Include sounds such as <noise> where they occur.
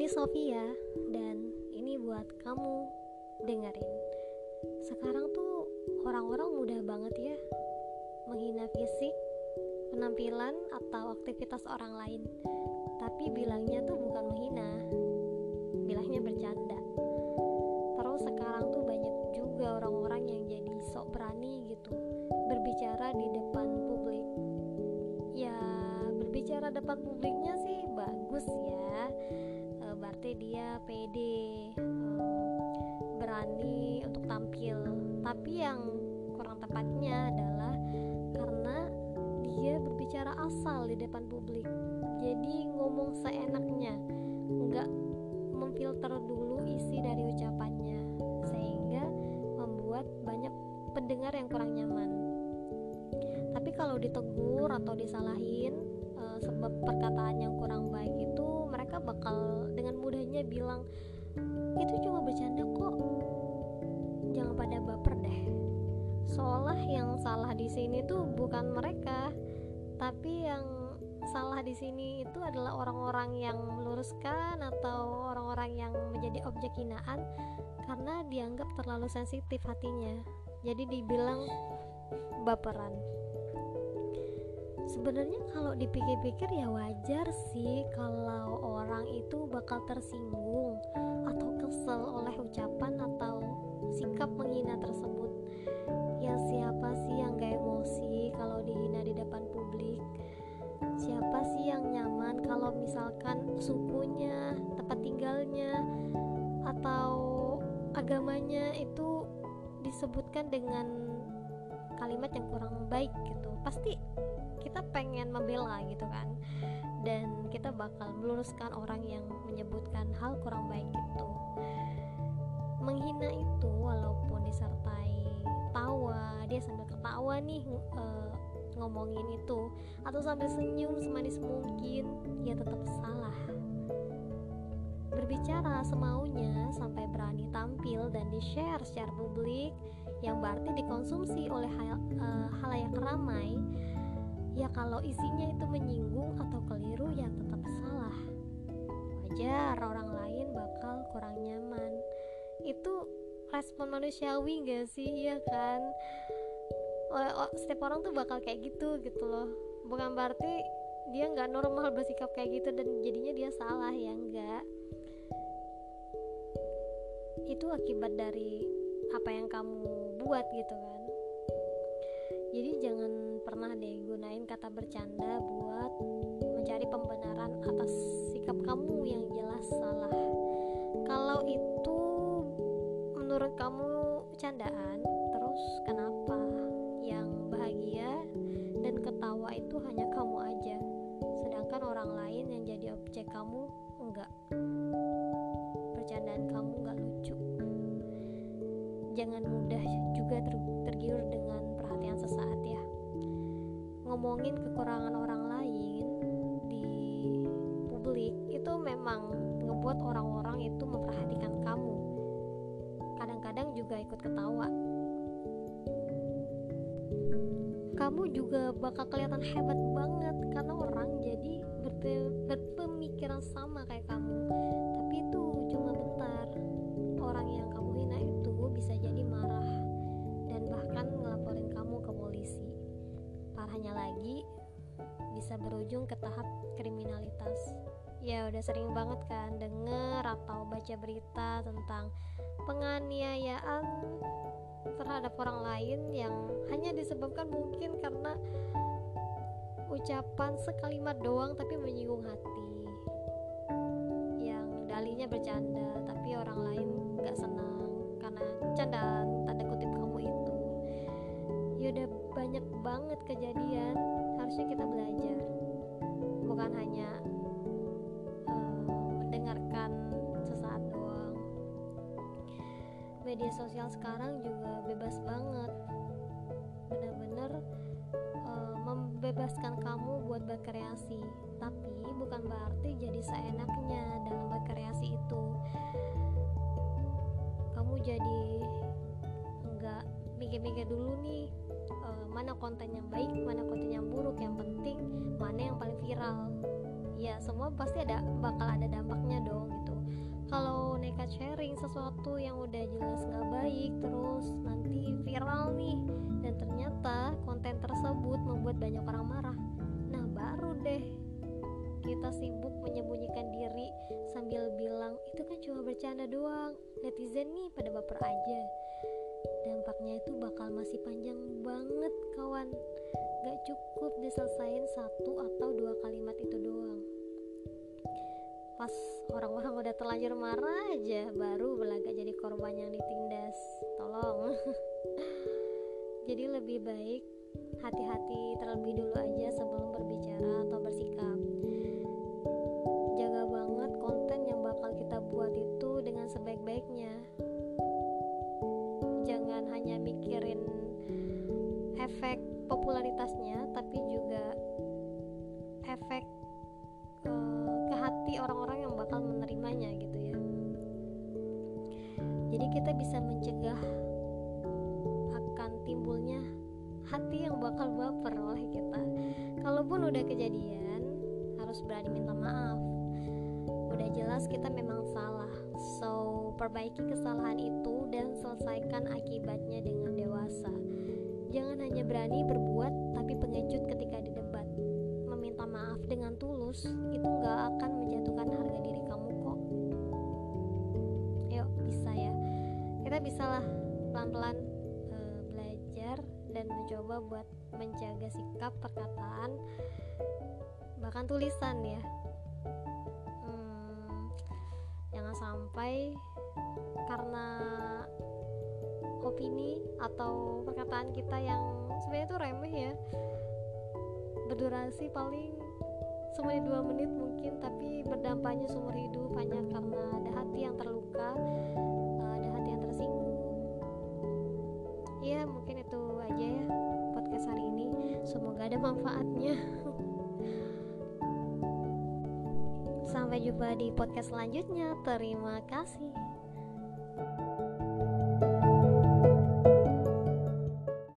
Ini Sofia dan ini buat kamu dengerin. Sekarang tuh orang-orang mudah banget ya menghina fisik, penampilan atau aktivitas orang lain. Tapi bilangnya tuh bukan menghina, bilangnya bercanda. Terus sekarang tuh banyak juga orang-orang yang jadi sok berani gitu berbicara di depan publik. Ya, berbicara depan publiknya sih bagus ya dia pede berani untuk tampil. Tapi yang kurang tepatnya adalah karena dia berbicara asal di depan publik. Jadi ngomong seenaknya nggak memfilter dulu isi dari ucapannya sehingga membuat banyak pendengar yang kurang nyaman. Tapi kalau ditegur atau disalahin sebab perkataan yang kurang baik itu mereka bakal dengan mudahnya bilang itu cuma bercanda kok. Jangan pada baper deh. Seolah yang salah di sini tuh bukan mereka tapi yang salah di sini itu adalah orang-orang yang meluruskan atau orang-orang yang menjadi objek hinaan karena dianggap terlalu sensitif hatinya. Jadi dibilang baperan sebenarnya kalau dipikir-pikir ya wajar sih kalau orang itu bakal tersinggung atau kesel oleh ucapan atau sikap menghina tersebut. Ya siapa sih yang gak emosi kalau dihina di depan publik? Siapa sih yang nyaman kalau misalkan sukunya tempat tinggalnya atau agamanya itu disebutkan dengan kalimat yang kurang baik gitu. Pasti kita pengen membela gitu kan. Dan kita bakal meluruskan orang yang menyebutkan hal kurang baik itu. Menghina itu walaupun disertai tawa dia sambil ketawa nih uh, ngomongin itu. Atau sambil senyum semanis mungkin ya tetap salah. Berbicara semaunya sampai berani tampil dan di-share secara publik yang berarti dikonsumsi oleh hal, uh, halayak ramai ya kalau isinya itu menyinggung atau keliru ya tetap salah. Wajar orang lain bakal kurang nyaman. Itu respon manusiawi gak sih? Ya kan? Setiap orang tuh bakal kayak gitu gitu loh. Bukan berarti dia nggak normal bersikap kayak gitu dan jadinya dia salah ya enggak itu akibat dari apa yang kamu buat gitu kan. Jadi jangan pernah deh gunain kata bercanda buat mencari pembenaran atas sikap kamu yang jelas salah. Kalau itu menurut kamu candaan terus kenapa yang bahagia dan ketawa itu hanya kamu aja? Sedangkan orang lain yang jadi objek kamu enggak. Bercandaan kamu enggak lucu. Jangan mudah juga ter tergiur dengan perhatian sesaat ya. Ngomongin kekurangan orang lain di publik itu memang ngebuat orang-orang itu memperhatikan kamu. Kadang-kadang juga ikut ketawa. Kamu juga bakal kelihatan hebat banget karena orang jadi berpe berpemikiran sama kayak kamu. Tapi itu lagi bisa berujung ke tahap kriminalitas. Ya udah sering banget kan denger atau baca berita tentang penganiayaan terhadap orang lain yang hanya disebabkan mungkin karena ucapan sekalimat doang tapi menyinggung hati. Yang dalinya bercanda tapi orang lain gak senang karena candaan udah banyak banget kejadian harusnya kita belajar. Bukan hanya uh, mendengarkan sesaat doang. Media sosial sekarang juga bebas banget. Bener-bener uh, membebaskan kamu buat berkreasi. Tapi bukan berarti jadi seenaknya dalam berkreasi itu. Kamu jadi nggak mikir-mikir dulu nih uh, mana konten yang baik mana konten yang buruk yang penting mana yang paling viral. Ya semua pasti ada bakal ada dampaknya dong gitu. Kalau nekat sharing sesuatu yang udah jelas nggak baik terus nanti viral nih dan ternyata konten tersebut membuat banyak orang marah nah baru deh kita sibuk menyembunyikan diri sambil bilang itu kan cuma bercanda doang. Netizen nih pada baper aja dampaknya itu bakal masih panjang banget kawan. Gak cukup diselesain satu atau dua kalimat itu doang. Pas orang-orang udah terlanjur marah aja baru berlagak jadi korban yang ditindas. Tolong. <laughs> Jadi lebih baik hati-hati terlebih dulu aja sebelum berbicara atau bersikap hati orang-orang yang bakal menerimanya gitu ya. Jadi kita bisa mencegah akan timbulnya hati yang bakal baper oleh kita. Kalaupun udah kejadian harus berani minta maaf. Udah jelas kita memang salah. So perbaiki kesalahan itu dan selesaikan akibatnya dengan dewasa. Jangan hanya berani berbuat tapi pengecut ketika di debat meminta maaf dengan tulus itu pelan-pelan uh, belajar dan mencoba buat menjaga sikap perkataan bahkan tulisan ya. Hmm, jangan sampai karena opini atau perkataan kita yang sebenarnya itu remeh ya. Berdurasi paling semenit dua menit mungkin tapi berdampaknya seumur hidup hanya karena ada hati yang terluka ya mungkin itu aja ya podcast hari ini. Semoga ada manfaatnya. Sampai jumpa di podcast selanjutnya. Terima kasih